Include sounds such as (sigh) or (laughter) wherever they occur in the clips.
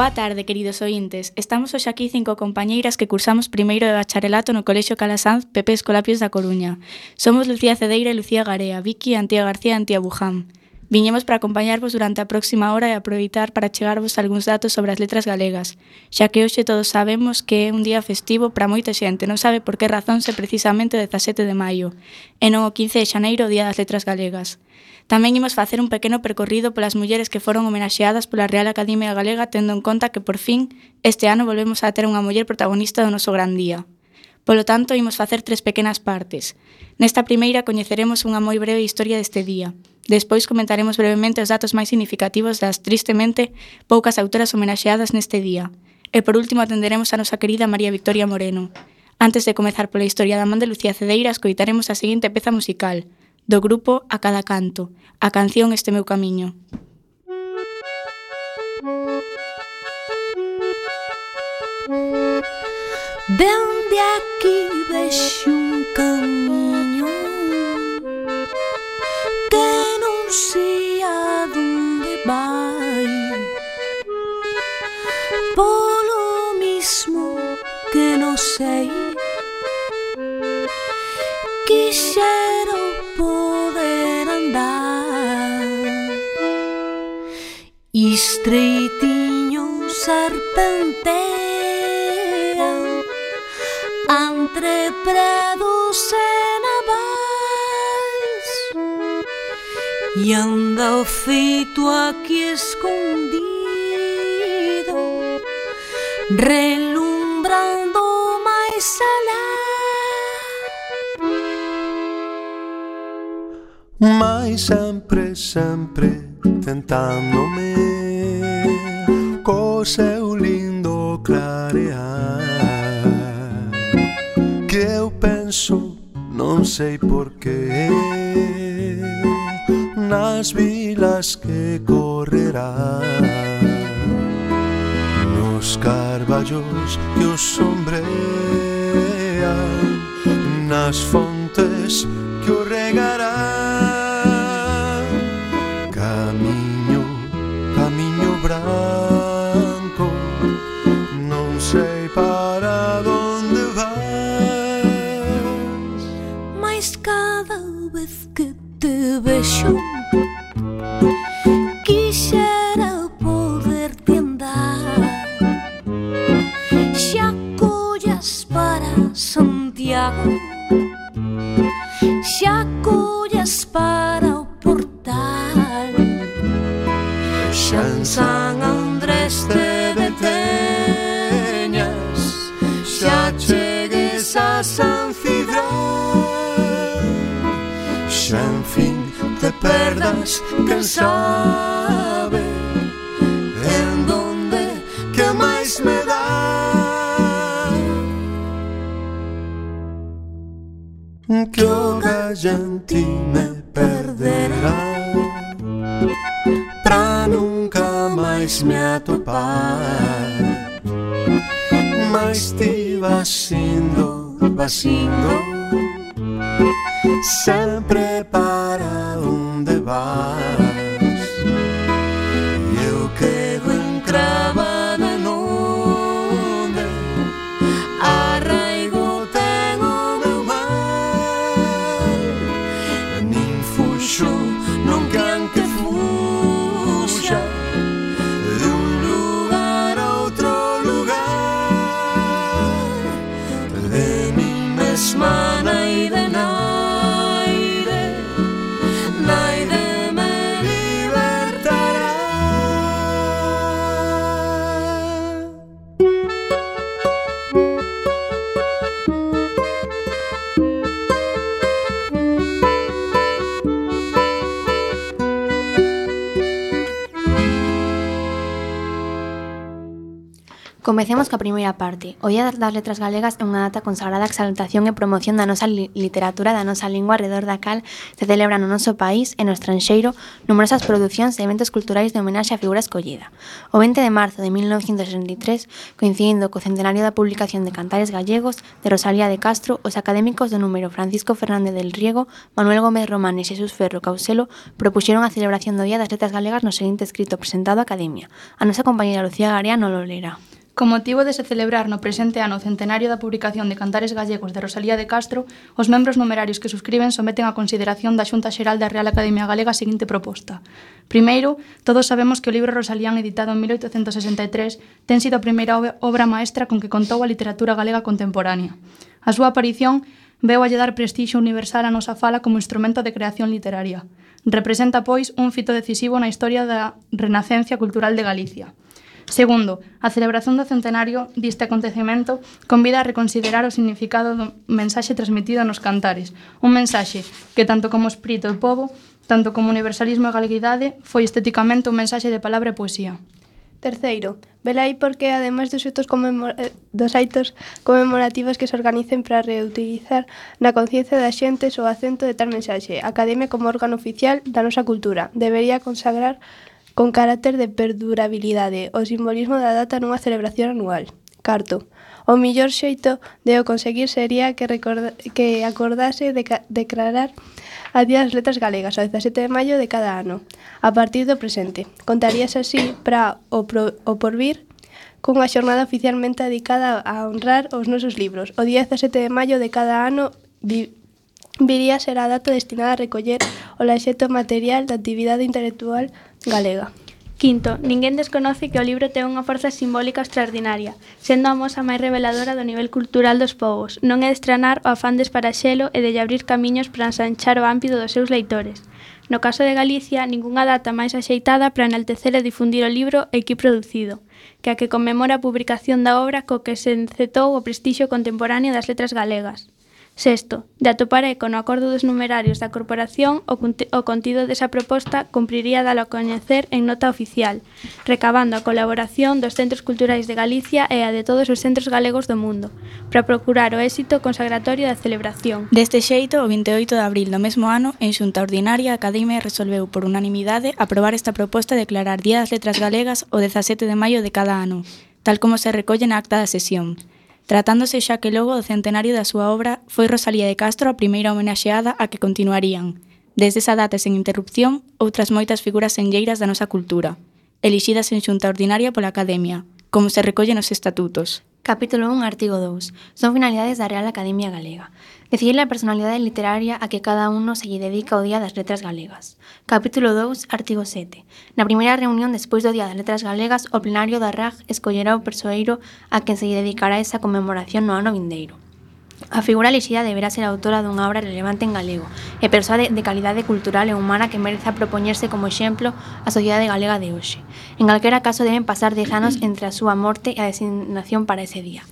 Boa tarde, queridos ointes. Estamos hoxe aquí cinco compañeiras que cursamos primeiro de bacharelato no Colexio Calasanz Pepe Escolapios da Coruña. Somos Lucía Cedeira e Lucía Garea, Vicky, Antía García e Antía Buján. Viñemos para acompañarvos durante a próxima hora e aproveitar para chegarvos algúns datos sobre as letras galegas, xa que hoxe todos sabemos que é un día festivo para moita xente, non sabe por que razón se precisamente o 17 de maio, e non o 15 de xaneiro o Día das Letras Galegas. Tamén imos facer un pequeno percorrido polas mulleres que foron homenaxeadas pola Real Academia Galega tendo en conta que, por fin, este ano volvemos a ter unha muller protagonista do noso gran día. Polo tanto, imos facer tres pequenas partes. Nesta primeira coñeceremos unha moi breve historia deste día. Despois comentaremos brevemente os datos máis significativos das, tristemente, poucas autoras homenaxeadas neste día. E por último atenderemos a nosa querida María Victoria Moreno. Antes de comezar pola historia da man de Lucía Cedeira, escoitaremos a seguinte peza musical – do grupo A Cada Canto, a canción Este Meu Camiño. Dende aquí vexo un camiño que non sei a donde vai. Polo mismo que non sei. estreitiño serpentea entre prados e navais. E anda feito aquí escondido relumbrando máis alá. Mas sempre, sempre tentándome co seu lindo clarear. Que eu penso, non sei por que Nas vilas que correrá. Nos carballos que os sombrean. Nas fontes que o regarán. Comecemos coa primeira parte. O Día das Letras Galegas é unha data consagrada a exaltación e promoción da nosa li literatura, da nosa lingua, alrededor da cal se celebra no noso país e no estranxeiro numerosas producións e eventos culturais de homenaxe a figura escollida. O 20 de marzo de 1963, coincidindo co centenario da publicación de Cantares Gallegos de Rosalía de Castro, os académicos do número Francisco Fernández del Riego, Manuel Gómez Román e Xesús Ferro Causelo propuxeron a celebración do Día das Letras Galegas no seguinte escrito presentado á Academia. A nosa compañera Lucía Garea non lo lerá. Con motivo de se celebrar no presente ano o centenario da publicación de Cantares Gallegos de Rosalía de Castro, os membros numerarios que suscriben someten a consideración da Xunta Xeral da Real Academia Galega a seguinte proposta. Primeiro, todos sabemos que o libro Rosalían, editado en 1863, ten sido a primeira obra maestra con que contou a literatura galega contemporánea. A súa aparición veu a lle dar prestixo universal á nosa fala como instrumento de creación literaria. Representa, pois, un fito decisivo na historia da renacencia cultural de Galicia. Segundo, a celebración do centenario diste acontecemento convida a reconsiderar o significado do mensaxe transmitido nos cantares, un mensaxe que tanto como espírito e povo, tanto como universalismo e galeguidade, foi estéticamente un mensaxe de palabra e poesía. Terceiro, velai porque, ademais dos hitos, eh, dos aitos conmemorativos que se organicen para reutilizar na conciencia da xente o acento de tal mensaxe, a Academia como órgano oficial da nosa cultura debería consagrar con carácter de perdurabilidade o simbolismo da data nunha celebración anual. Carto, o mellor xeito de o conseguir sería que, recorda, que acordase de declarar a Día das Letras Galegas o 17 de maio de cada ano, a partir do presente. Contarías así para o, pro, o porvir cunha xornada oficialmente dedicada a honrar os nosos libros. O día 17 de maio de cada ano vi, viría ser a data destinada a recoller o laxeto material da actividade intelectual galega. Quinto, ninguén desconoce que o libro ten unha forza simbólica extraordinaria, sendo a mosa máis reveladora do nivel cultural dos povos. Non é de estranar o afán desparaxelo e de abrir camiños para ensanchar o ámpido dos seus leitores. No caso de Galicia, ningunha data máis axeitada para enaltecer e difundir o libro aquí producido, que a que conmemora a publicación da obra co que se encetou o prestixio contemporáneo das letras galegas. Sexto, de atopar eco no acordo dos numerarios da corporación, o contido desa proposta cumpriría dalo a coñecer en nota oficial, recabando a colaboración dos centros culturais de Galicia e a de todos os centros galegos do mundo, para procurar o éxito consagratorio da celebración. Deste xeito, o 28 de abril do mesmo ano, en xunta ordinaria, a Academia resolveu por unanimidade aprobar esta proposta de declarar Día das Letras Galegas o 17 de maio de cada ano, tal como se recolle na acta da sesión tratándose xa que logo do centenario da súa obra foi Rosalía de Castro a primeira homenaxeada a que continuarían, desde esa data sen interrupción, outras moitas figuras senlleiras da nosa cultura, elixidas en xunta ordinaria pola Academia, como se recolle nos estatutos. Capítulo 1, artigo 2. Son finalidades da Real Academia Galega. Decidir a personalidade literaria a que cada uno se lle dedica o Día das Letras Galegas. Capítulo 2, artigo 7. Na primeira reunión despois do Día das Letras Galegas, o plenario da RAG escollerá o persoeiro a quen se lle dedicará esa conmemoración no ano vindeiro. A figura lixida deberá ser autora dunha obra relevante en galego e persoa de, de calidade cultural e humana que mereza propoñerse como exemplo a sociedade galega de hoxe. En calquera caso deben pasar 10 anos entre a súa morte e a designación para ese día.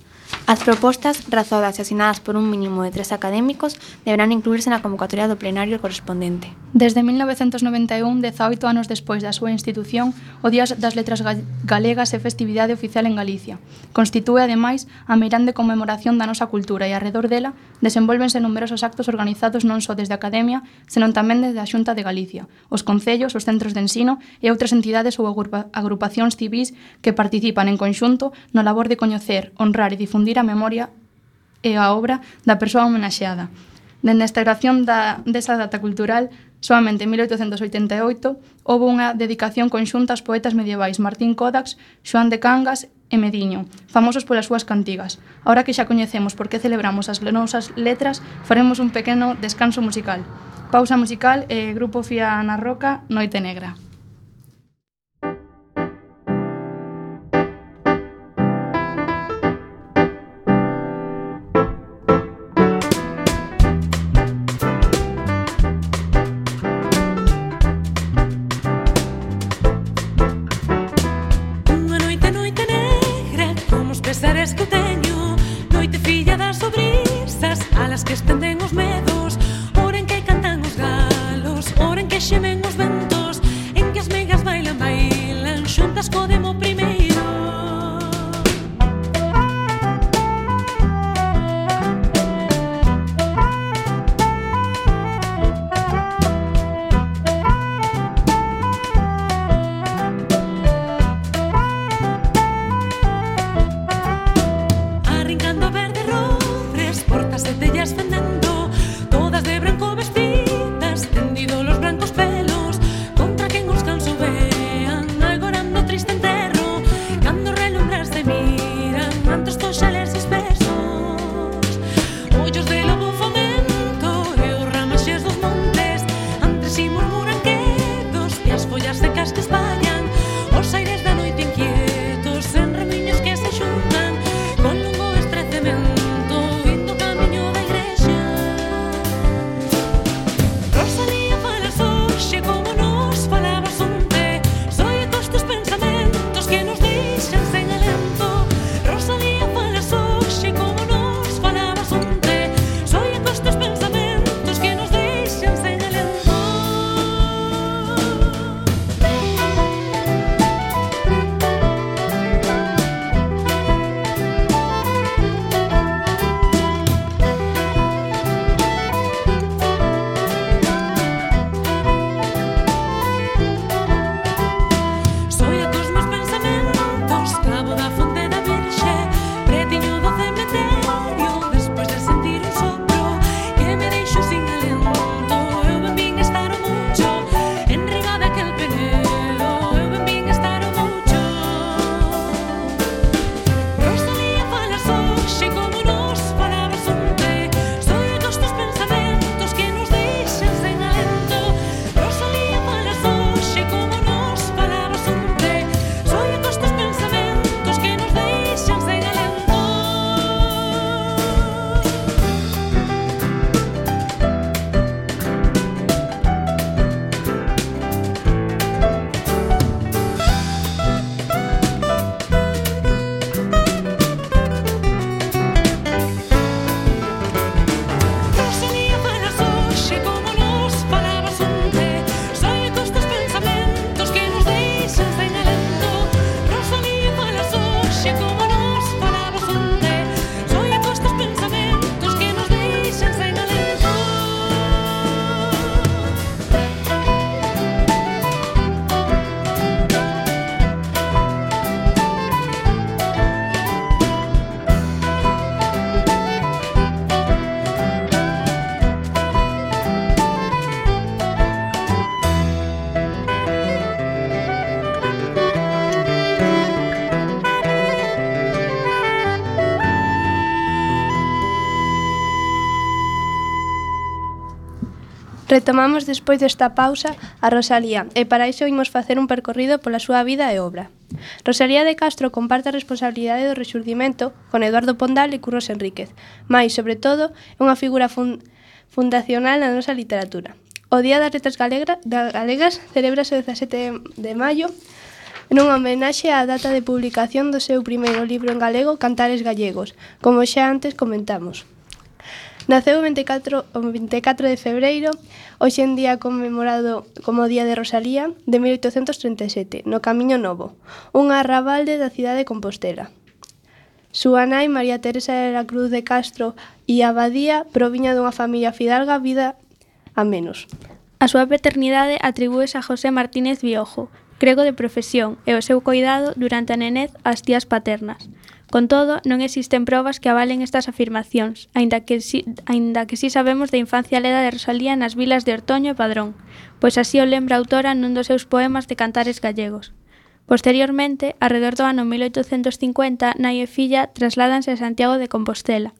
As propostas razoadas e asinadas por un mínimo de tres académicos deberán incluirse na convocatoria do plenario correspondente. Desde 1991, 18 anos despois da súa institución, o Día das Letras Galegas é festividade oficial en Galicia. Constitúe, ademais, a meirande conmemoración da nosa cultura e arredor dela desenvolvense numerosos actos organizados non só desde a Academia, senón tamén desde a Xunta de Galicia, os concellos, os centros de ensino e outras entidades ou agrupacións civís que participan en conxunto no labor de coñecer, honrar e difundir a memoria e a obra da persoa homenaxeada. Dende a instauración da, desa data cultural, soamente en 1888, houve unha dedicación conxunta aos poetas medievais Martín Codax, Xoán de Cangas e Mediño, famosos polas súas cantigas. Ahora que xa coñecemos por que celebramos as nosas letras, faremos un pequeno descanso musical. Pausa musical e grupo Fía na Roca, Noite Negra. distant Retomamos despois desta pausa a Rosalía e para iso imos facer un percorrido pola súa vida e obra. Rosalía de Castro comparte a responsabilidade do rexurdimento con Eduardo Pondal e Curros Enríquez, mais, sobre todo, é unha figura fun fundacional na nosa literatura. O Día das Letras Galegra, da Galegas celebrase o 17 de maio nunha homenaxe á data de publicación do seu primeiro libro en galego Cantares Gallegos, como xa antes comentamos. Naceu o 24, o 24 de febreiro, hoxe en día conmemorado como Día de Rosalía, de 1837, no Camiño Novo, un arrabalde da cidade de Compostela. Súa nai, María Teresa de la Cruz de Castro e Abadía, proviña dunha familia fidalga vida a menos. A súa paternidade atribúes a José Martínez Biojo, grego de profesión, e o seu coidado durante a nenez ás tías paternas. Con todo, non existen probas que avalen estas afirmacións, aínda que, si, aínda que si sabemos da infancia leda de Rosalía nas vilas de Ortoño e Padrón, pois así o lembra a autora nun dos seus poemas de cantares gallegos. Posteriormente, arredor do ano 1850, nai e filla trasládanse a Santiago de Compostela.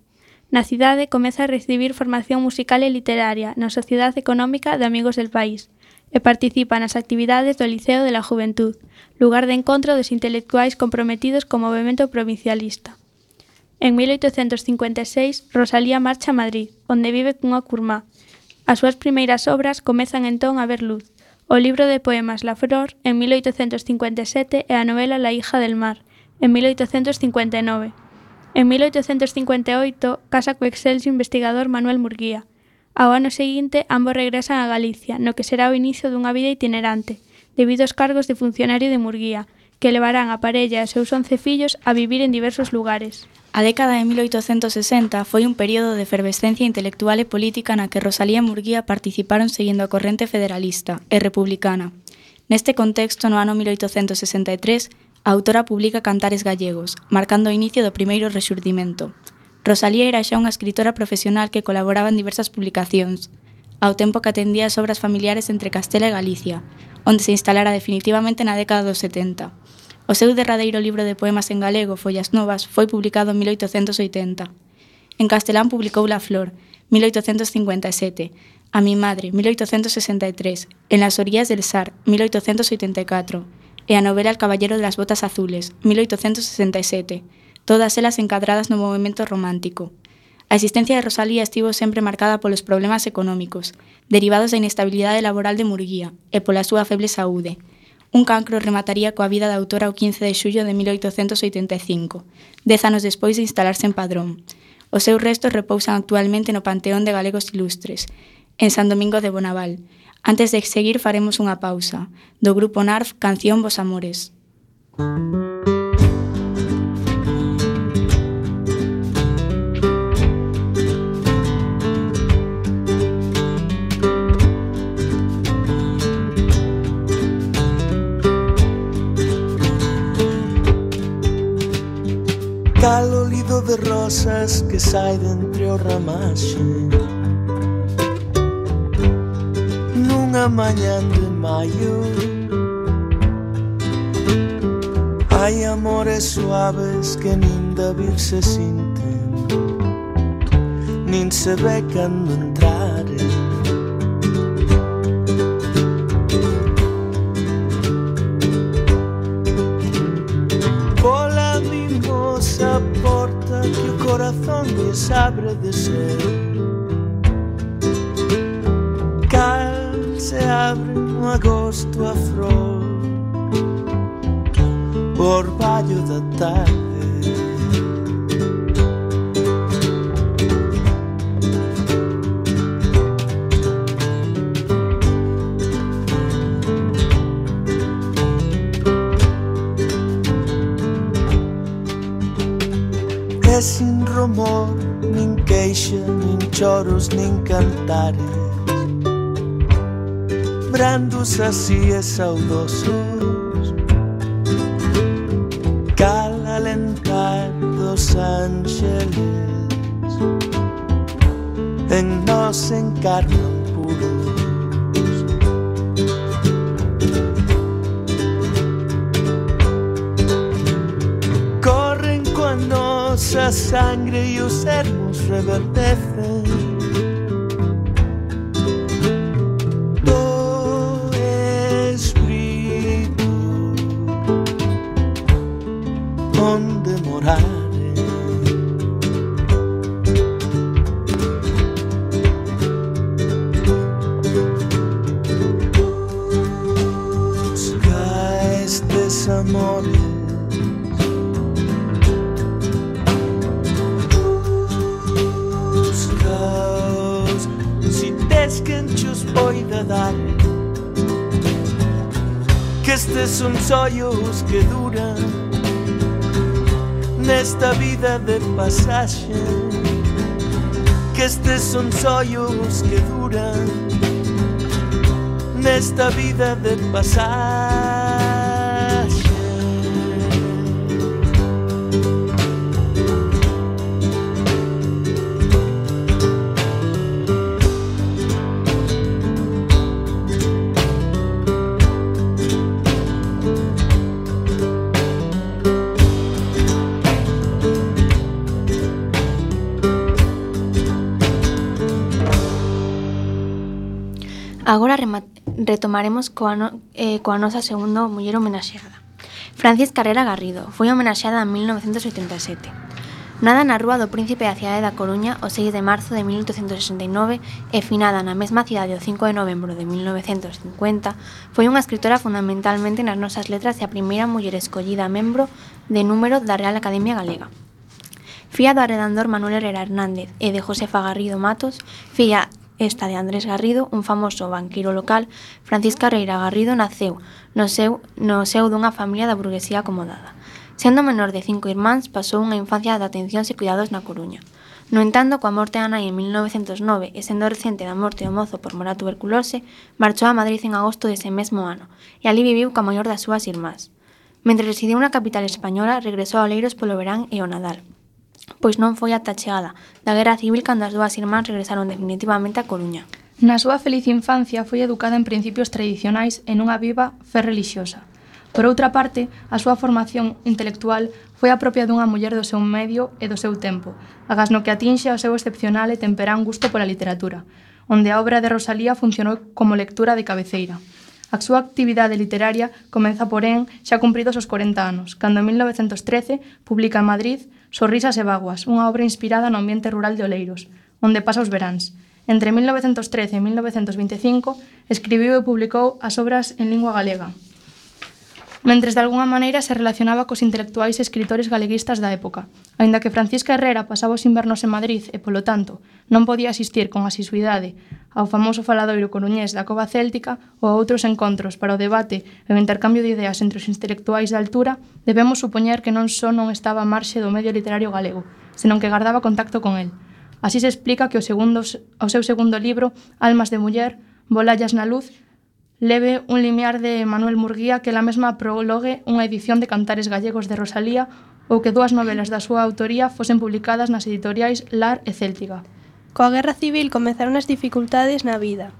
Na cidade comeza a recibir formación musical e literaria na Sociedade Económica de Amigos del País, e participa nas actividades do Liceo de la Juventud, lugar de encontro dos intelectuais comprometidos co movemento provincialista. En 1856, Rosalía marcha a Madrid, onde vive cunha curmá. As súas primeiras obras comezan entón a ver luz. O libro de poemas La Flor, en 1857, e a novela La hija del mar, en 1859. En 1858 casa co excelso investigador Manuel Murguía, Ao ano seguinte, ambos regresan a Galicia, no que será o inicio dunha vida itinerante, debido aos cargos de funcionario de Murguía, que levarán a parella e seus 11 fillos a vivir en diversos lugares. A década de 1860 foi un período de efervescencia intelectual e política na que Rosalía e Murguía participaron seguindo a corrente federalista e republicana. Neste contexto, no ano 1863, a autora publica Cantares Gallegos, marcando o inicio do primeiro rexurdimento. Rosalía era xa unha escritora profesional que colaboraba en diversas publicacións, ao tempo que atendía as obras familiares entre Castela e Galicia, onde se instalara definitivamente na década dos 70. O seu derradeiro libro de poemas en galego, Follas Novas, foi publicado en 1880. En castelán publicou La Flor, 1857, A mi madre, 1863, En las orillas del Sar, 1884, e a novela El caballero de las botas azules, 1867, todas elas encadradas no movimento romántico. A existencia de Rosalía estivo sempre marcada polos problemas económicos, derivados da inestabilidade laboral de Murguía e pola súa feble saúde. Un cancro remataría coa vida da autora o 15 de xullo de 1885, dez anos despois de instalarse en Padrón. Os seus restos repousan actualmente no Panteón de Galegos Ilustres, en San Domingo de Bonaval. Antes de seguir faremos unha pausa, do grupo NARF Canción Vos Amores. Música Cal olido de rosas que sai de entre o ramaxe. Nunha mañan de maio Hai amores suaves que nin da vir se sinten. Nin se ve cando entrar donde abre de ser. Cal se abre no agosto a flor, orvalho da tarde. Rumor, nin queixa, nin choros, nin cantares. Brandos así e saudosos. Cal alentar dos ángeles. En nos encarnan Nesta vida de pasaxe Que estes son sollos que duran Nesta vida de pasaxe Agora retomaremos coa, no, eh, coa nosa segunda muller homenaxeada. Francis Carrera Garrido foi homenaxeada en 1987. Nada na Rúa do Príncipe da cidade da Coruña o 6 de marzo de 1869 e finada na mesma cidade o 5 de novembro de 1950, foi unha escritora fundamentalmente nas nosas letras e a primeira muller escollida membro de número da Real Academia Galega fía do arredandor Manuel Herrera Hernández e de Josefa Garrido Matos, fía esta de Andrés Garrido, un famoso banquiro local, Francisca Reira Garrido naceu no seu, no seu dunha familia da burguesía acomodada. Sendo menor de cinco irmáns, pasou unha infancia de atencións e cuidados na Coruña. No entanto, coa morte da nai en 1909 e sendo recente da morte do mozo por morar tuberculose, marchou a Madrid en agosto dese mesmo ano e ali viviu ca maior das súas irmás. Mentre residiu na capital española, regresou a Oleiros polo verán e o Nadal pois non foi ata chegada da Guerra Civil cando as dúas irmáns regresaron definitivamente a Coruña. Na súa feliz infancia foi educada en principios tradicionais e nunha viva fe relixiosa. Por outra parte, a súa formación intelectual foi a propia dunha muller do seu medio e do seu tempo, agas no que atinxe ao seu excepcional e temperán gusto pola literatura, onde a obra de Rosalía funcionou como lectura de cabeceira. A súa actividade literaria comeza, porén, xa cumpridos os 40 anos, cando en 1913 publica en Madrid Sorrisas e Vaguas, unha obra inspirada no ambiente rural de Oleiros, onde pasa os veráns. Entre 1913 e 1925 escribiu e publicou as obras en lingua galega, mentres de alguna maneira se relacionaba cos intelectuais e escritores galeguistas da época. Aínda que Francisca Herrera pasaba os invernos en Madrid e, polo tanto, non podía asistir con asisuidade ao famoso faladoiro coruñés da Cova Céltica ou a outros encontros para o debate e o intercambio de ideas entre os intelectuais da altura, debemos supoñer que non só non estaba a marxe do medio literario galego, senón que guardaba contacto con el. Así se explica que o, segundo, o seu segundo libro, Almas de Muller, Bolallas na Luz, leve un limiar de Manuel Murguía que la mesma prologue unha edición de Cantares Gallegos de Rosalía ou que dúas novelas da súa autoría fosen publicadas nas editoriais Lar e Céltiga. Coa Guerra Civil comenzaron as dificultades na vida,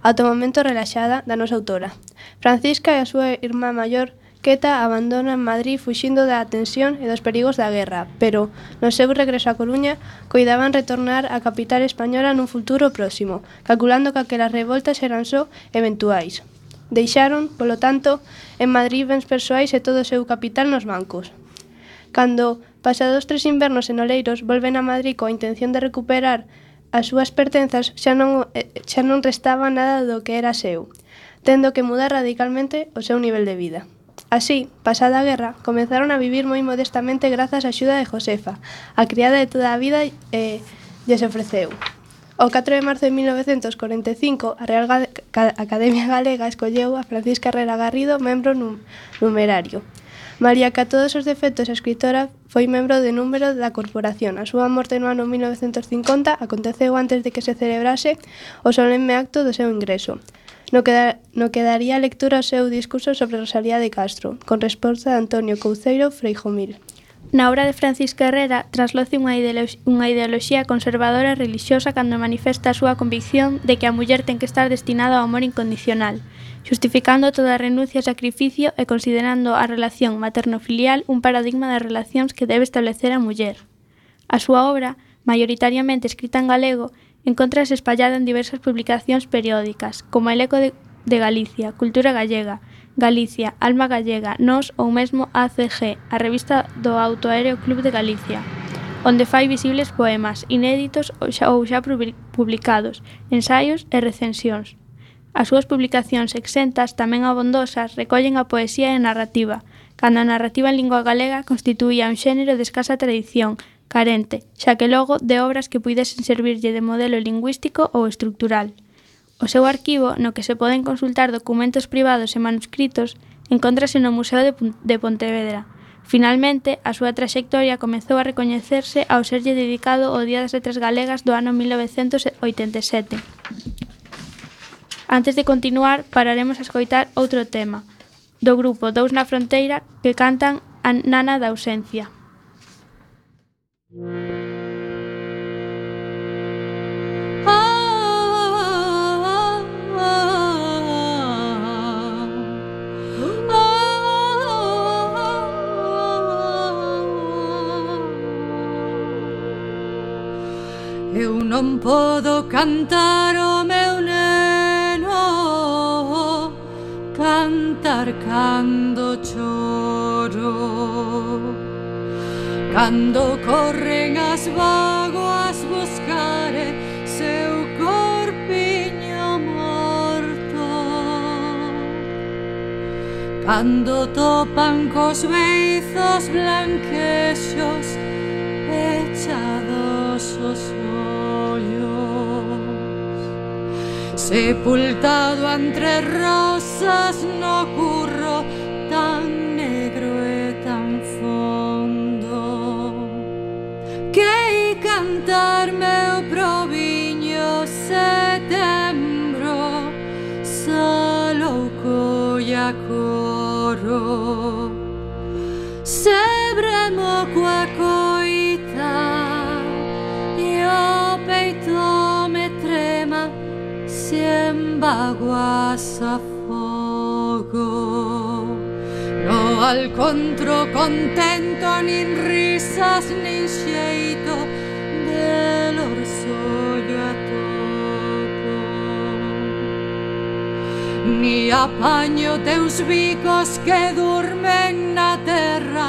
ata o momento relaxada da nosa autora. Francisca e a súa irmá maior Queta abandona Madrid fuxindo da tensión e dos perigos da guerra, pero no seu regreso a Coruña coidaban retornar á capital española nun futuro próximo, calculando que aquelas revoltas eran só eventuais. Deixaron, polo tanto, en Madrid bens persoais e todo o seu capital nos bancos. Cando, pasados tres invernos en Oleiros, volven a Madrid coa intención de recuperar as súas pertenzas, xa non, eh, xa non restaba nada do que era seu, tendo que mudar radicalmente o seu nivel de vida. Así, pasada a guerra, comenzaron a vivir moi modestamente grazas á axuda de Josefa, a criada de toda a vida e lles ofreceu. O 4 de marzo de 1945, a Real Academia Galega escolleu a Francisca Herrera Garrido membro num numerario. María, que a todos os defectos a escritora, foi membro de número da corporación. A súa morte no ano 1950 aconteceu antes de que se celebrase o solemne acto do seu ingreso no que, da, no que daría lectura ao seu discurso sobre Rosalía de Castro, con resposta de Antonio Couceiro Freijomil. Na obra de Francisco Herrera trasloce unha, ideolo unha ideoloxía conservadora e relixiosa cando manifesta a súa convicción de que a muller ten que estar destinada ao amor incondicional, justificando toda renuncia e sacrificio e considerando a relación materno-filial un paradigma das relacións que debe establecer a muller. A súa obra, maioritariamente escrita en galego, Encontrase espallada en diversas publicacións periódicas, como El Eco de, de Galicia, Cultura Gallega, Galicia, Alma Gallega, Nós ou mesmo ACG, a revista do Autoaéreo Club de Galicia, onde fai visibles poemas inéditos ou xa, ou xa publicados, ensaios e recensións. As súas publicacións exentas, tamén abondosas, recollen a poesía e a narrativa, cando a narrativa en lingua galega constituía un xénero de escasa tradición, carente, xa que logo de obras que puidesen servirlle de modelo lingüístico ou estructural. O seu arquivo, no que se poden consultar documentos privados e manuscritos, encontrase no Museo de, de Pontevedra. Finalmente, a súa traxectoria comezou a recoñecerse ao serlle dedicado o Día das Letras Galegas do ano 1987. Antes de continuar, pararemos a escoitar outro tema, do grupo Dous na Fronteira, que cantan a Nana da Ausencia. Ah, eu non podo cantar o meu neno Cantar cando Cando corren as vagoas buscar seu corpiño morto. Cando topan cos beizos blanquexos echados os ollos. Sepultado entre rosas no cuerpo vas a fogo no alcontro contento nin risas nin xeito del orsollo a topo. Ni apaño teus bicos que durmen na terra,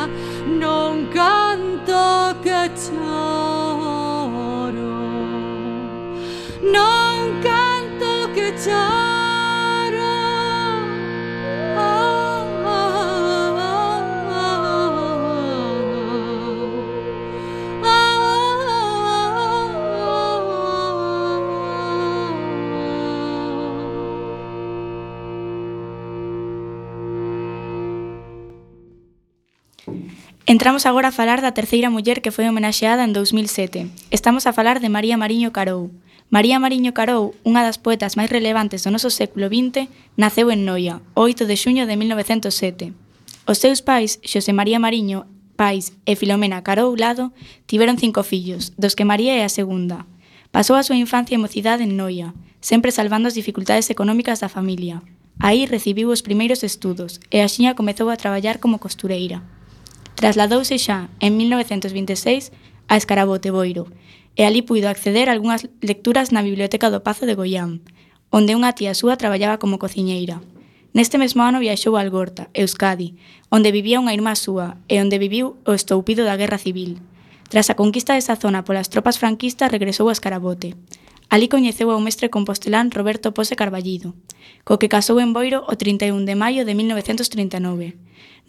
non canto que choro. Entramos agora a falar da terceira muller que foi homenaxeada en 2007. Estamos a falar de María Mariño Carou. María Mariño Carou, unha das poetas máis relevantes do noso século XX, naceu en Noia, 8 de xuño de 1907. Os seus pais, Xosé María Mariño, pais e Filomena Carou Lado, tiveron cinco fillos, dos que María é a segunda. Pasou a súa infancia e mocidade en Noia, sempre salvando as dificultades económicas da familia. Aí recibiu os primeiros estudos e axiña comezou a traballar como costureira. Trasladouse xa en 1926 a Escarabote Boiro e ali puido acceder a algunhas lecturas na Biblioteca do Pazo de Goián, onde unha tía súa traballaba como cociñeira. Neste mesmo ano viaxou a Algorta, Euskadi, onde vivía unha irmá súa e onde viviu o estoupido da Guerra Civil. Tras a conquista desa zona polas tropas franquistas regresou a Escarabote. Alí coñeceu ao mestre compostelán Roberto Pose Carballido, co que casou en Boiro o 31 de maio de 1939.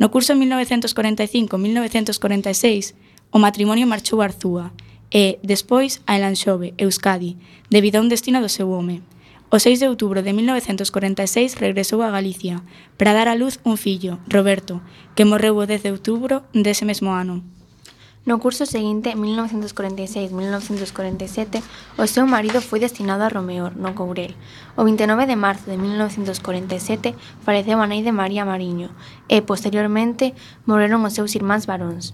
No curso 1945-1946, o matrimonio marchou a Arzúa e, despois, a Elanxove, Euskadi, debido a un destino do seu home. O 6 de outubro de 1946 regresou a Galicia para dar a luz un fillo, Roberto, que morreu o 10 de outubro dese mesmo ano. No curso seguinte, 1946-1947, o seu marido foi destinado a Romeor, no Courel. O 29 de marzo de 1947 faleceu a nai de María Mariño e, posteriormente, morreron os seus irmáns varóns.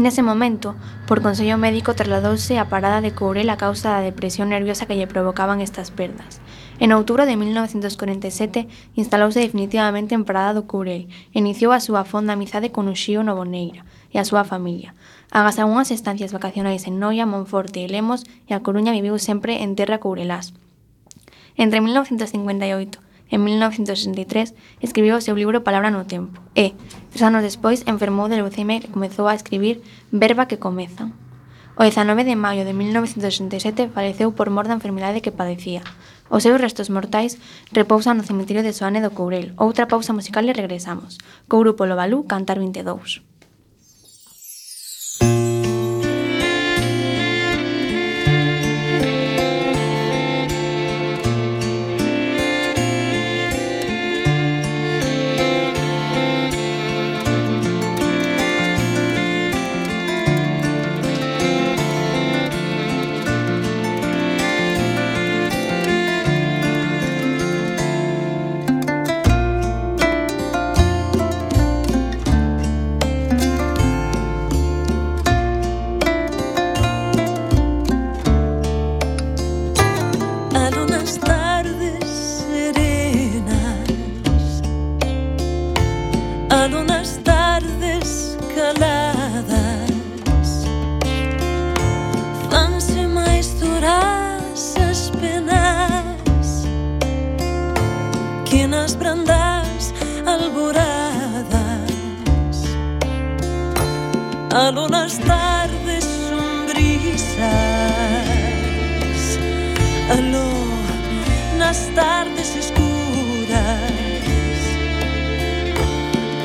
Nese momento, por consello médico trasladouse a parada de Courel a causa da depresión nerviosa que lle provocaban estas perdas. En outubro de 1947 instalouse definitivamente en Parada do Courel e iniciou a súa fonda amizade con Uxío Novoneira, e a súa familia. Agas algunhas estancias vacacionais en Noia, Monforte e Lemos e a Coruña viviu sempre en terra courelás. Entre 1958 e 1963, escribiu o seu libro Palabra no tempo e, tres anos despois, enfermou de leucemia e comezou a escribir Verba que comeza. O 19 de maio de 1967 faleceu por mor da enfermidade que padecía. Os seus restos mortais repousan no cemiterio de Soane do Courel. Outra pausa musical e regresamos. Co grupo Lobalú cantar 22. calor las tardes sombrisas, aló nas tardes escuras,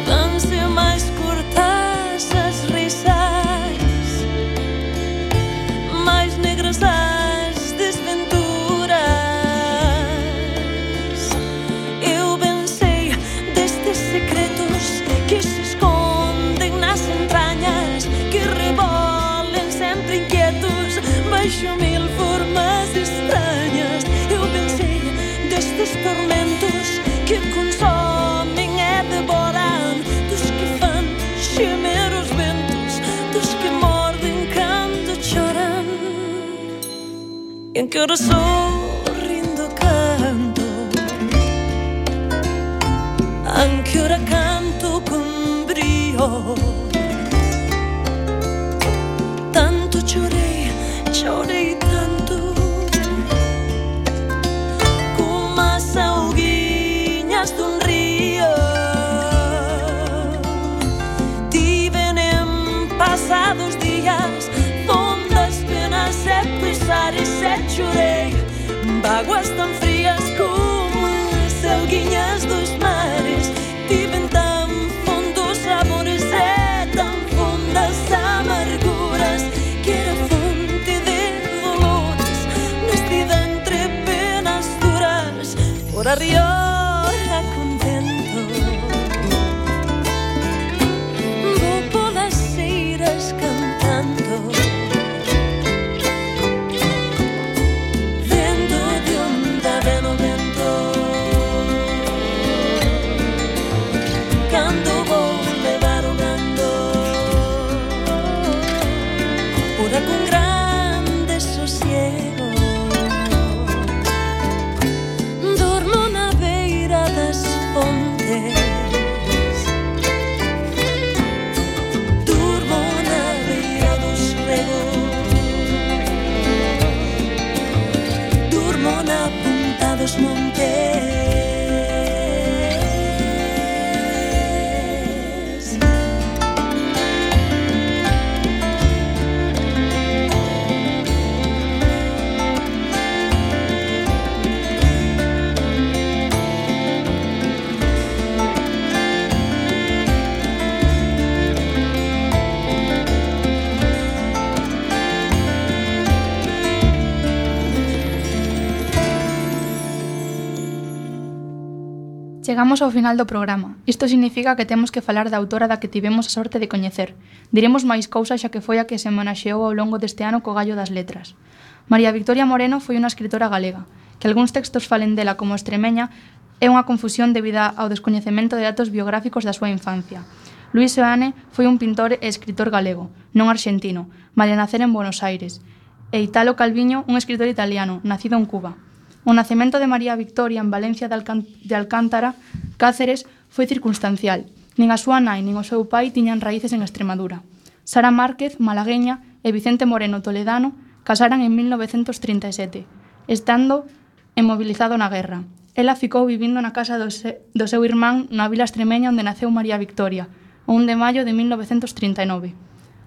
danse máis think you're soul. aguas Chegamos ao final do programa. Isto significa que temos que falar da autora da que tivemos a sorte de coñecer. Diremos máis cousas xa que foi a que se homenaxeou ao longo deste ano co gallo das letras. María Victoria Moreno foi unha escritora galega, que algúns textos falen dela como extremeña é unha confusión debida ao descoñecemento de datos biográficos da súa infancia. Luis Seoane foi un pintor e escritor galego, non arxentino, malia nacer en Buenos Aires, e Italo Calviño, un escritor italiano, nacido en Cuba. O nacemento de María Victoria en Valencia de, Alcán de Alcántara, Cáceres, foi circunstancial. Nin a súa nai nin o seu pai tiñan raíces en Extremadura. Sara Márquez, malagueña, e Vicente Moreno Toledano casaran en 1937, estando emobilizado na guerra. Ela ficou vivindo na casa do, se, do seu irmán na vila extremeña onde naceu María Victoria, o 1 de maio de 1939.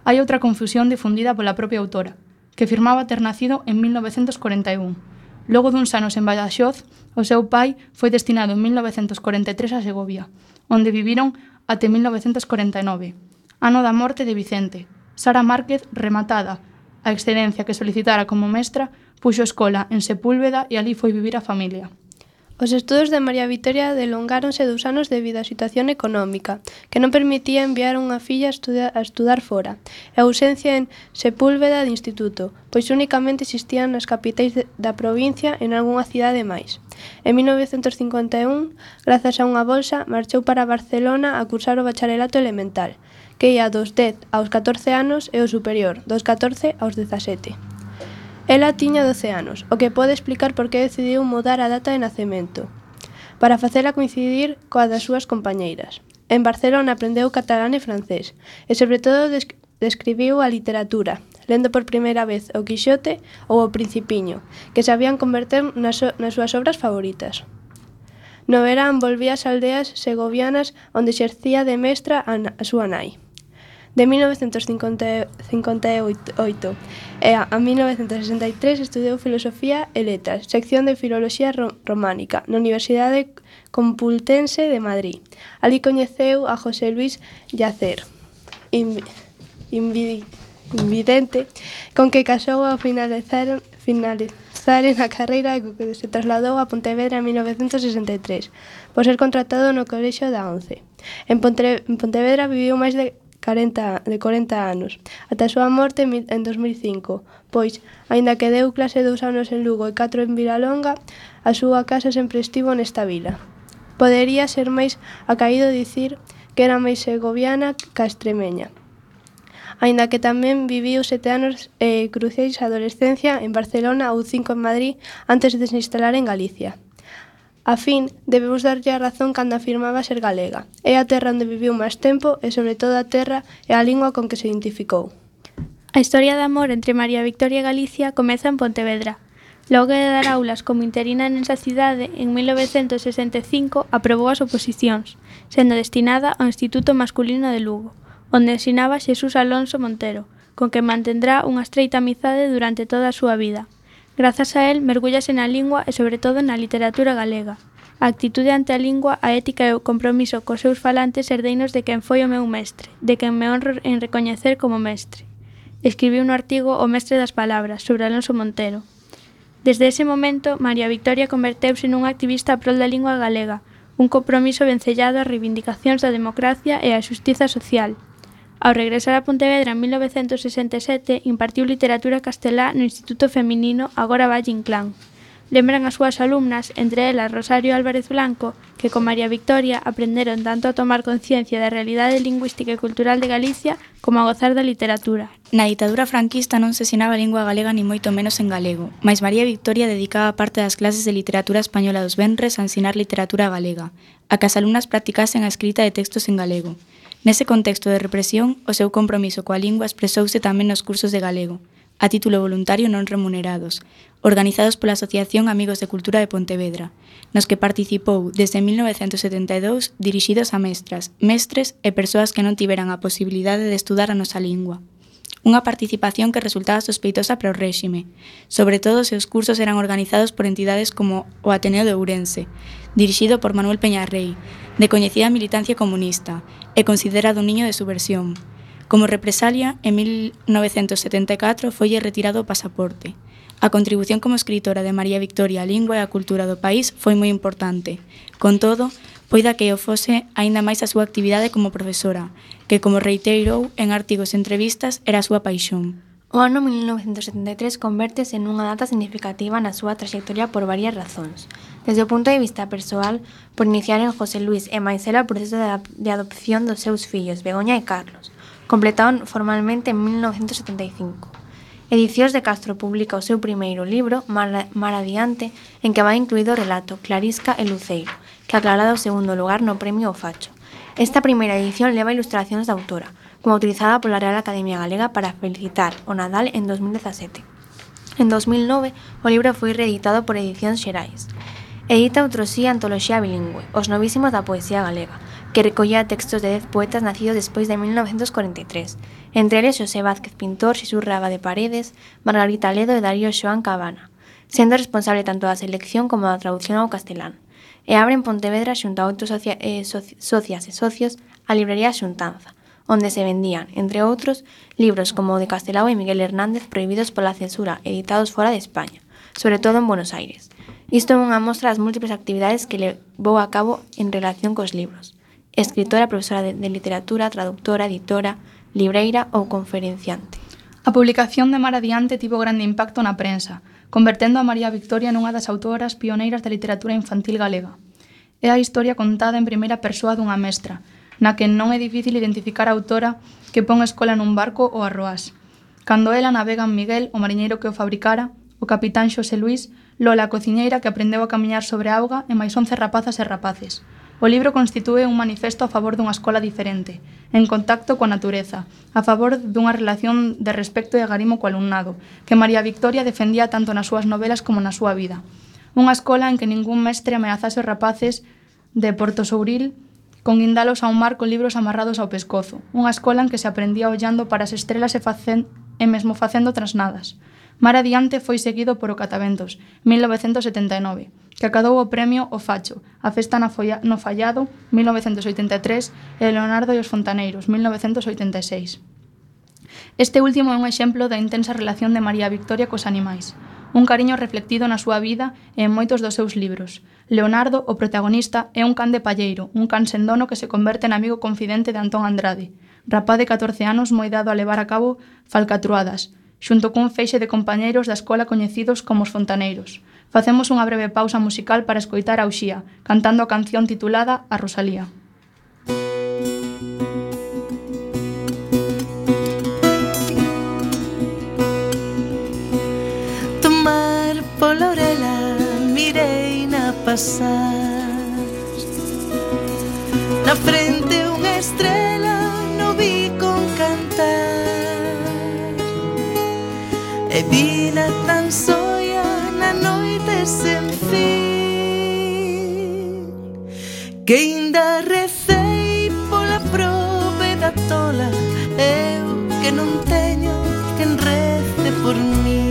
Hai outra confusión difundida pola propia autora, que afirmaba ter nacido en 1941. Logo duns anos en Badaxoz, o seu pai foi destinado en 1943 a Segovia, onde viviron até 1949, ano da morte de Vicente. Sara Márquez, rematada, a excedencia que solicitara como mestra, puxo escola en Sepúlveda e ali foi vivir a familia. Os estudos de María Victoria delongáronse dous anos debido á situación económica, que non permitía enviar unha filla a, estuda, a estudar fora, e a ausencia en Sepúlveda de instituto, pois únicamente existían nas capitais de, da provincia en algunha cidade máis. En 1951, grazas a unha bolsa, marchou para Barcelona a cursar o bacharelato elemental, que ia dos 10 aos 14 anos e o superior, dos 14 aos 17. Ela tiña 12 anos, o que pode explicar por que decidiu mudar a data de nacemento, para facela coincidir coa das súas compañeiras. En Barcelona aprendeu catalán e francés, e sobre todo describiu a literatura, lendo por primeira vez o Quixote ou o Principiño, que sabían converter nas, so nas súas obras favoritas. No verán volvía ás aldeas segovianas onde exercía de mestra a, a súa nai. De 1958 e a 1963 estudou Filosofía e Letras, sección de Filoloxía Románica, na Universidade Complutense de Madrid. Ali coñeceu a José Luis Yacer, invidente, con que casou ao finalizar, finalizar a carreira e co que se trasladou a Pontevedra en 1963, por ser contratado no Colexio da Once. En, Pontevedra viviu máis de 40, de 40 anos, ata a súa morte en 2005. Pois, aínda que deu clase dous anos en Lugo e catro en Vilalonga, a súa casa sempre estivo nesta vila. Podería ser máis acaído dicir que era máis segoviana ca extremeña. Aínda que tamén viviu sete anos e eh, cruceis a adolescencia en Barcelona ou cinco en Madrid antes de se instalar en Galicia. A fin, debemos darlle a razón cando afirmaba ser galega. É a terra onde viviu máis tempo e, sobre todo, a terra e a lingua con que se identificou. A historia de amor entre María Victoria e Galicia comeza en Pontevedra. Logo de dar aulas como interina nesa cidade, en 1965 aprobou as oposicións, sendo destinada ao Instituto Masculino de Lugo, onde ensinaba Xesús Alonso Montero, con que mantendrá unha estreita amizade durante toda a súa vida. Grazas a él, mergúllase na lingua e sobre todo na literatura galega. A actitude ante a lingua, a ética e o compromiso cos seus falantes herdeinos de quen foi o meu mestre, de quen me honro en recoñecer como mestre. Escribiu no artigo O mestre das palabras, sobre Alonso Montero. Desde ese momento, María Victoria converteuse nunha activista a prol da lingua galega, un compromiso vencellado ás reivindicacións da democracia e a xustiza social, Ao regresar a Pontevedra en 1967, impartiu literatura castelá no Instituto Feminino Agora Valle Inclán. Lembran as súas alumnas, entre elas Rosario Álvarez Blanco, que con María Victoria aprenderon tanto a tomar conciencia da realidade lingüística e cultural de Galicia como a gozar da literatura. Na ditadura franquista non se ensinaba a lingua galega ni moito menos en galego, mas María Victoria dedicaba parte das clases de literatura española dos Benres a ensinar literatura galega, a que as alumnas practicasen a escrita de textos en galego. Nese contexto de represión, o seu compromiso coa lingua expresouse tamén nos cursos de galego, a título voluntario non remunerados, organizados pola Asociación Amigos de Cultura de Pontevedra, nos que participou desde 1972 dirixidos a mestras, mestres e persoas que non tiveran a posibilidade de estudar a nosa lingua unha participación que resultaba sospeitosa para o réxime, sobre todo se os cursos eran organizados por entidades como o Ateneo de Ourense, dirixido por Manuel Peñarrey, de coñecida militancia comunista, e considerado un niño de subversión. Como represalia, en 1974 folle retirado o pasaporte. A contribución como escritora de María Victoria á lingua e á cultura do país foi moi importante. Con todo, poida que o fose aínda máis a súa actividade como profesora, que como reiterou en artigos e entrevistas era a súa paixón. O ano 1973 convertese nunha data significativa na súa trayectoria por varias razóns. Desde o punto de vista persoal, por iniciar en José Luis e Maisela o proceso de adopción dos seus fillos, Begoña e Carlos, completaron formalmente en 1975. Edicións de Castro publica o seu primeiro libro, Mar, Mar Adiante, en que vai incluído o relato Clarisca e Luceiro que aclarada o segundo lugar no premio O Facho. Esta primeira edición leva ilustracións da autora, como utilizada pola Real Academia Galega para felicitar o Nadal en 2017. En 2009, o libro foi reeditado por Edicións Xerais. Edita outrosía antoloxía bilingüe, Os novísimos da poesía galega, que recollía textos de dez poetas nacidos despois de 1943, entre eles José Vázquez Pintor, Xesús Raba de Paredes, Margarita Ledo e Darío Xoán Cabana, sendo responsable tanto da selección como da traducción ao castelán e abre en Pontevedra xunto a outros socia, eh, soci, socias e socios a librería Xuntanza, onde se vendían, entre outros, libros como o de Castelao e Miguel Hernández prohibidos pola censura, editados fora de España, sobre todo en Buenos Aires. Isto é unha mostra das múltiples actividades que levou a cabo en relación cos libros. Escritora, profesora de, de literatura, traductora, editora, libreira ou conferenciante. A publicación de Mar Adiante tivo grande impacto na prensa, convertendo a María Victoria nunha das autoras pioneiras da literatura infantil galega. É a historia contada en primeira persoa dunha mestra, na que non é difícil identificar a autora que pon a escola nun barco ou arroás. Cando ela navega en Miguel, o mariñeiro que o fabricara, o capitán Xosé Luis, Lola a cociñeira que aprendeu a camiñar sobre a auga e máis once rapazas e rapaces. O libro constitúe un manifesto a favor dunha escola diferente, en contacto coa natureza, a favor dunha relación de respecto e agarimo co alumnado, que María Victoria defendía tanto nas súas novelas como na súa vida. Unha escola en que ningún mestre ameazase os rapaces de Porto Souril con guindalos a un mar con libros amarrados ao pescozo. Unha escola en que se aprendía ollando para as estrelas e, facen, e mesmo facendo trasnadas. Mar adiante foi seguido por O cataventos, 1979, que acadou o premio O Facho, A festa na folla, no Fallado, 1983, e Leonardo e os Fontaneiros, 1986. Este último é un exemplo da intensa relación de María Victoria cos animais un cariño reflectido na súa vida e en moitos dos seus libros. Leonardo, o protagonista, é un can de palleiro, un can sendono que se converte en amigo confidente de Antón Andrade, rapaz de 14 anos moi dado a levar a cabo falcatruadas, xunto cun feixe de compañeiros da escola coñecidos como os fontaneiros. Facemos unha breve pausa musical para escoitar a Uxía, cantando a canción titulada A Rosalía. Tomar pola orela mirei na pasar na frente vina tan soia na noite sen fin. Que ainda recei pola probe da tola Eu que non teño quen rece por mí.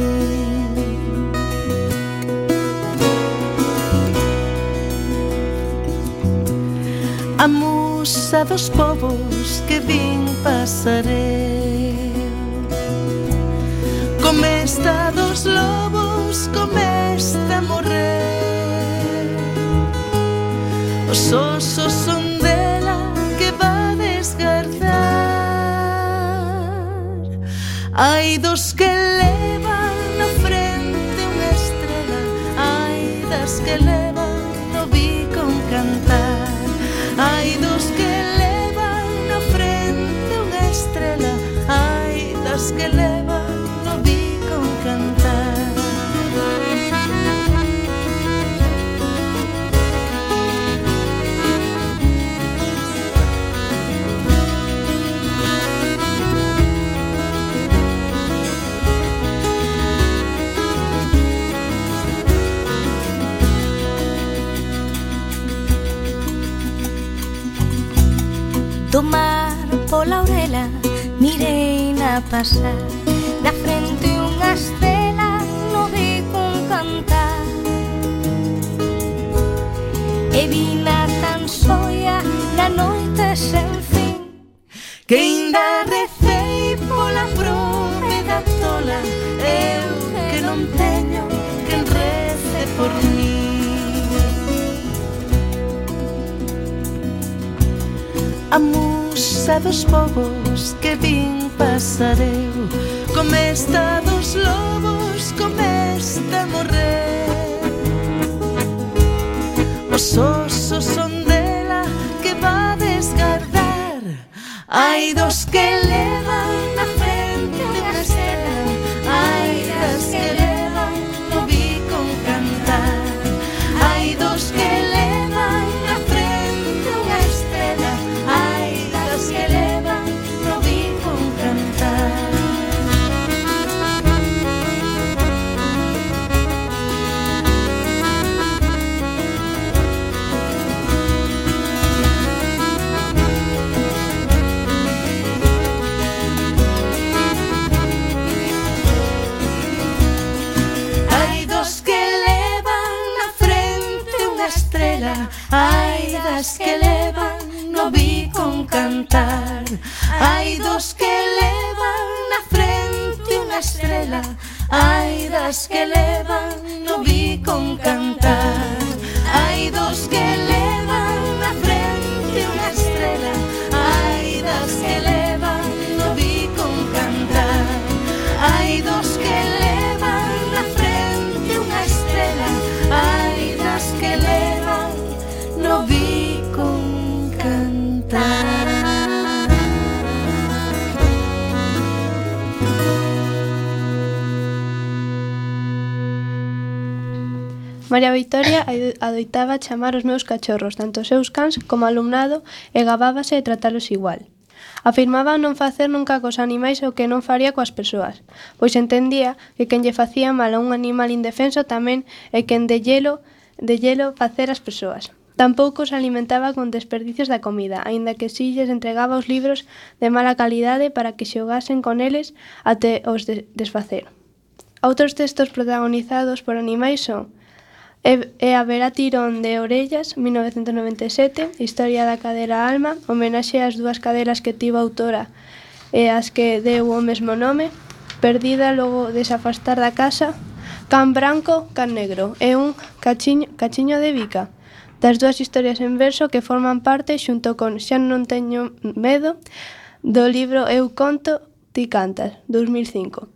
A musa dos povos que vin pasarei festa dos lobos comesta morrer Os osos son dela que va desgarzar Hai dos que levan na frente unha estrela Hai das que levan Tomar pola orela Mirei na pasar. Na frente unha estrela No vi cun cantar. E vina tan soia Na noite sen fin. Que inda recei pola prove da tola amusa dos povos que din pasareu? Está dos lobos, comesta morrer Os osos son dela que va desgardar. Ai dos que ler das que levan no bicon cantar. Hai dos que levan na frente unha estrela Hai das que levan no bicon cantar. Hai dos que levan María Victoria adoitaba chamar os meus cachorros, tanto os seus cans como alumnado, e gabábase de tratalos igual. Afirmaba non facer nunca cos animais o que non faría coas persoas, pois entendía que quen lle facía mal a un animal indefenso tamén é quen de hielo, de hielo facer as persoas. Tampouco os alimentaba con desperdicios da comida, aínda que si lles entregaba os libros de mala calidade para que xogasen con eles até os de desfacer. Outros textos protagonizados por animais son E, e haberá tirón de orellas, 1997, Historia da cadera alma, homenaxe ás dúas caderas que tivo a autora e as que deu o mesmo nome, Perdida logo desafastar da casa, Can branco, can negro e un cachiño, cachiño de bica das dúas historias en verso que forman parte xunto con Xa non teño medo do libro Eu conto, ti cantas, 2005,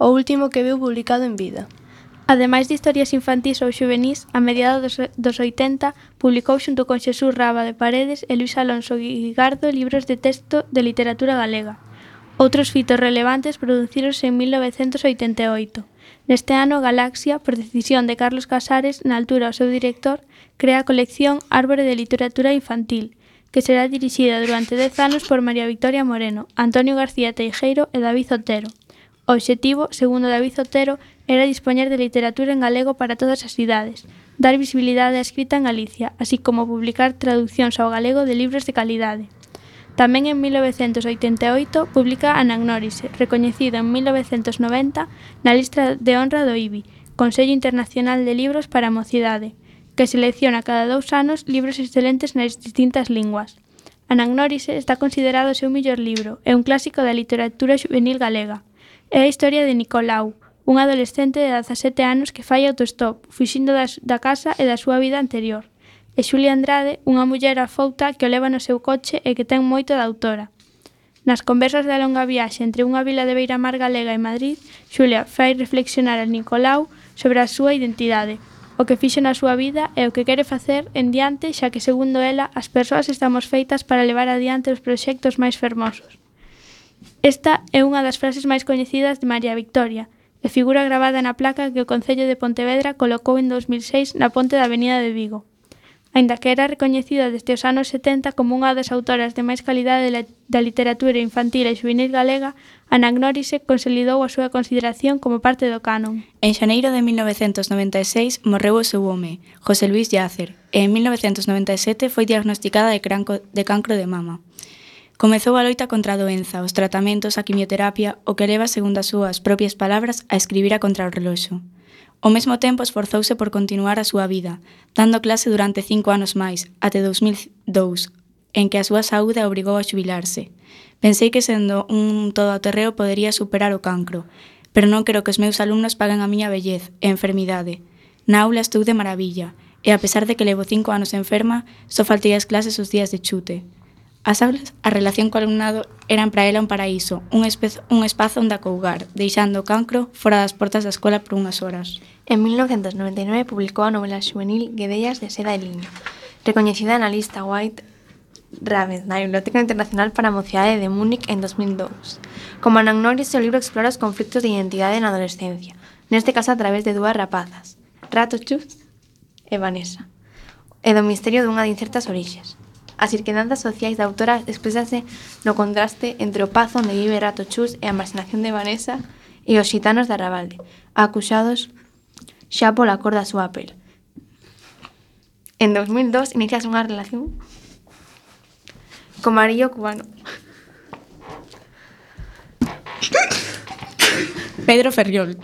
o último que viu publicado en vida. Ademais de historias infantís ou xuvenís, a mediados dos, dos 80 publicou xunto con Xesús Raba de Paredes e Luis Alonso Guigardo libros de texto de literatura galega. Outros fitos relevantes producíronse en 1988. Neste ano, Galaxia, por decisión de Carlos Casares, na altura o seu director, crea a colección Árbore de Literatura Infantil, que será dirixida durante 10 anos por María Victoria Moreno, Antonio García Teijeiro e David Otero. O obxectivo, segundo David Otero, era dispoñer de literatura en galego para todas as cidades, dar visibilidade á escrita en Galicia, así como publicar traduccións ao galego de libros de calidade. Tamén en 1988 publica Anagnórise, recoñecido en 1990 na lista de honra do IBI, Consello Internacional de Libros para a Mocidade, que selecciona cada dous anos libros excelentes nas distintas linguas. Anagnórise está considerado o seu mellor libro, é un clásico da literatura juvenil galega. É a historia de Nicolau, un adolescente de 17 anos que fai autostop, fuxindo das, da casa e da súa vida anterior. E Xulia Andrade, unha muller afouta que o leva no seu coche e que ten moito da autora. Nas conversas da longa viaxe entre unha vila de Beira-Mar galega e Madrid, Xulia fai reflexionar a Nicolau sobre a súa identidade, o que fixo na súa vida e o que quere facer en diante, xa que, segundo ela, as persoas estamos feitas para levar adiante os proxectos máis fermosos. Esta é unha das frases máis coñecidas de María Victoria, e figura gravada na placa que o Concello de Pontevedra colocou en 2006 na ponte da Avenida de Vigo. Ainda que era recoñecida desde os anos 70 como unha das autoras de máis calidade da literatura infantil e juvenil galega, Ana Gnórise consolidou a súa consideración como parte do canon. En xaneiro de 1996 morreu o seu home, José Luis Yácer, e en 1997 foi diagnosticada de, cranco, de cancro de mama. Comezou a loita contra a doenza, os tratamentos, a quimioterapia, o que leva, segundo as súas propias palabras, a escribir a contra o reloxo. Ao mesmo tempo esforzouse por continuar a súa vida, dando clase durante cinco anos máis, até 2002, en que a súa saúde a obrigou a xubilarse. Pensei que sendo un todoterreo podería superar o cancro, pero non quero que os meus alumnos paguen a miña vellez e enfermidade. Na aula estou de maravilla, e a pesar de que levo cinco anos enferma, só faltei as clases os días de chute. As aulas, a relación co alumnado eran para ela un paraíso, un, un espazo onde acougar, deixando o cancro fora das portas da escola por unhas horas. En 1999 publicou a novela juvenil Guedellas de seda e liño, recoñecida na lista White Ravens na Biblioteca Internacional para a Mocidade de Múnich en 2002. Como anagnoris, o libro explora os conflictos de identidade na adolescencia, neste caso a través de dúas rapazas, Rato Chus e Vanessa, e do misterio dunha de incertas orixes. As circunstancias sociais da autora expresase no contraste entre o pazo onde vive Rato Chus e a marxinación de Vanessa e os xitanos de Arrabalde, acusados xa pola cor da súa pel. En 2002 inicias unha relación con Marillo Cubano. Pedro Ferriol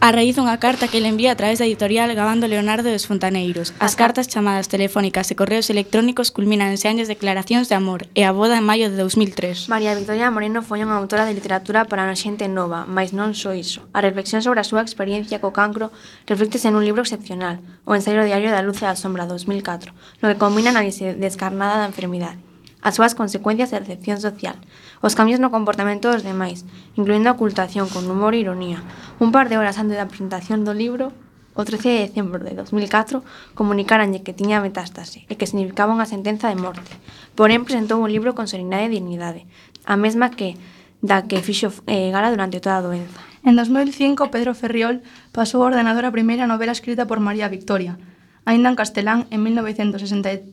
a raíz dunha carta que le envía a través da editorial Gabando Leonardo dos Fontaneiros. As cartas chamadas telefónicas e correos electrónicos culminan en seanlles declaracións de amor e a boda en maio de 2003. María Victoria Moreno foi unha autora de literatura para a xente nova, mas non só iso. A reflexión sobre a súa experiencia co cancro reflíctese nun libro excepcional, o ensaio diario da luz e a sombra 2004, no que combina a descarnada da enfermidade as súas consecuencias e recepción social, os cambios no comportamento dos demais, incluindo a ocultación con humor e ironía. Un par de horas antes da presentación do libro, o 13 de decembro de 2004, comunicaranlle que tiña metástase e que significaba unha sentenza de morte. Porén, presentou un libro con serenidade e dignidade, a mesma que da que fixo eh, gala durante toda a doenza. En 2005, Pedro Ferriol pasou a ordenador a primeira novela escrita por María Victoria, aínda en castelán, en 1969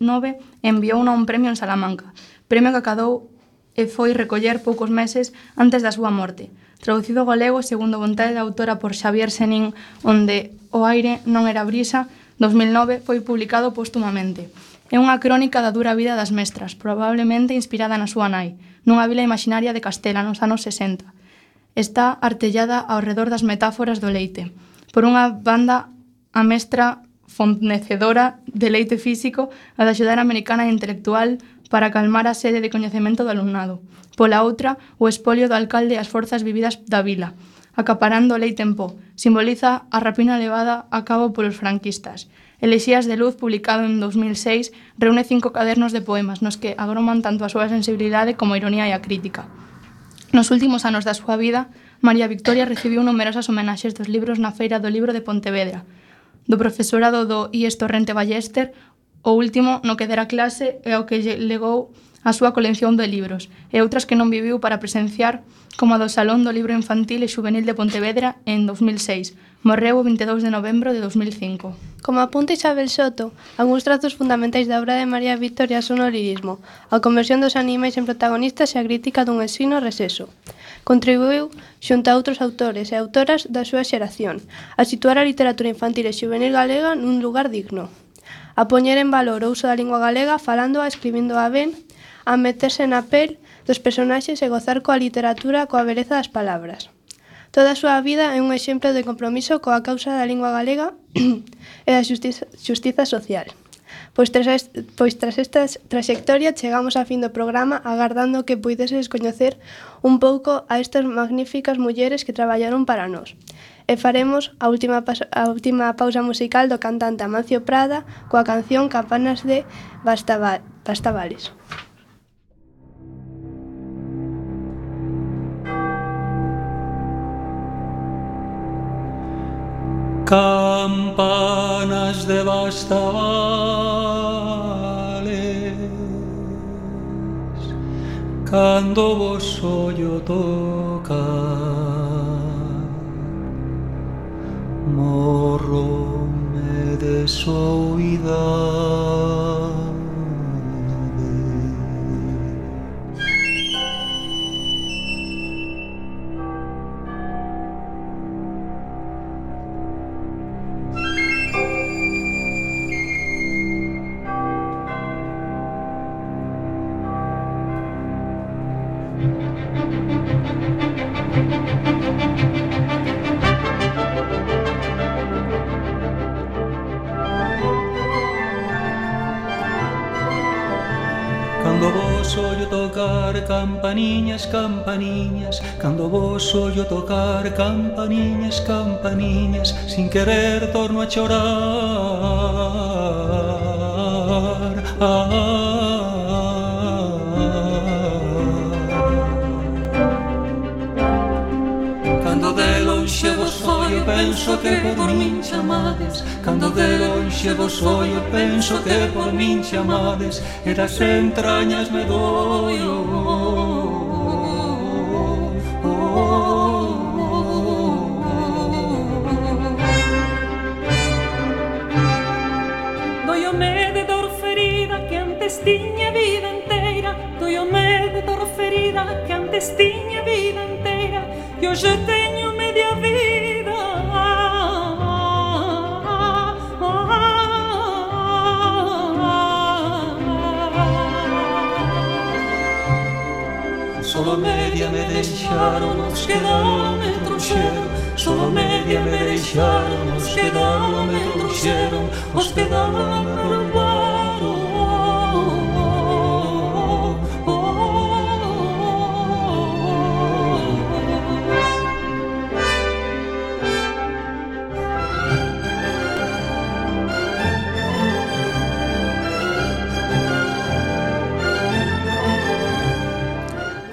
enviouna un premio en Salamanca, premio que acadou e foi recoller poucos meses antes da súa morte. Traducido ao galego segundo vontade da autora por Xavier Senín, onde O aire non era brisa, 2009 foi publicado póstumamente. É unha crónica da dura vida das mestras, probablemente inspirada na súa nai, nunha vila imaginaria de Castela nos anos 60. Está artellada ao redor das metáforas do leite. Por unha banda, a mestra fornecedora de leite físico a da axudar americana americana intelectual para calmar a sede de coñecemento do alumnado. Pola outra, o espolio do alcalde as forzas vividas da vila, acaparando o leite en pó, simboliza a rapina levada a cabo polos franquistas. Elexías de Luz, publicado en 2006, reúne cinco cadernos de poemas nos que agroman tanto a súa sensibilidade como a ironía e a crítica. Nos últimos anos da súa vida, María Victoria recibiu numerosas homenaxes dos libros na Feira do Libro de Pontevedra, do profesorado do IES Torrente Ballester, o último no que dera clase e o que lle legou a súa colección de libros e outras que non viviu para presenciar como a do Salón do Libro Infantil e Juvenil de Pontevedra en 2006. Morreu o 22 de novembro de 2005. Como apunta Isabel Soto, algúns trazos fundamentais da obra de María Victoria son o lirismo, a conversión dos animais en protagonistas e a crítica dun ensino receso. Contribuiu, xunto a outros autores e autoras da súa xeración, a situar a literatura infantil e juvenil galega nun lugar digno a poñer en valor o uso da lingua galega falando a escribindo a ben a meterse na pel dos personaxes e gozar coa literatura coa beleza das palabras. Toda a súa vida é un exemplo de compromiso coa causa da lingua galega (clears throat) e da justiza, justiza social. Pois tras, est, pois tras esta traxectoria chegamos a fin do programa agardando que puideses coñecer un pouco a estas magníficas mulleres que traballaron para nós. E faremos a última, a última pausa musical do cantante Amancio Prada coa canción Campanas de Bastavales. Basta campanas de bastavales cando vos ollo toca morro me de suavidade campaniñas, campaniñas Cando vos ollo tocar campaniñas, campaniñas Sin querer torno a chorar. Ah, ah, ah. penso que por min chamades Cando de lonxe vos ollo penso que por min chamades E das entrañas me doio. Oh, dor ferida que antes tiña vida inteira Doio me de dor ferida que antes tiña vida inteira E hoxe teño media vida media me deixaron, os que me trouxeron Solo media me deixaron, os que me trouxeron Hospedaban a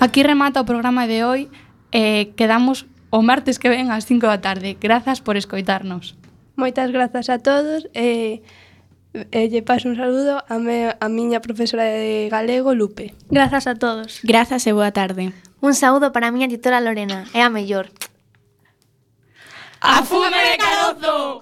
Aquí remata o programa de hoy e eh, quedamos o martes que ven ás 5 da tarde. Grazas por escoitarnos. Moitas grazas a todos e eh, eh, lle paso un saludo a, me, a miña profesora de galego, Lupe. Grazas a todos. Grazas e boa tarde. Un saúdo para a miña titora Lorena, é a mellor. A fume de carozo!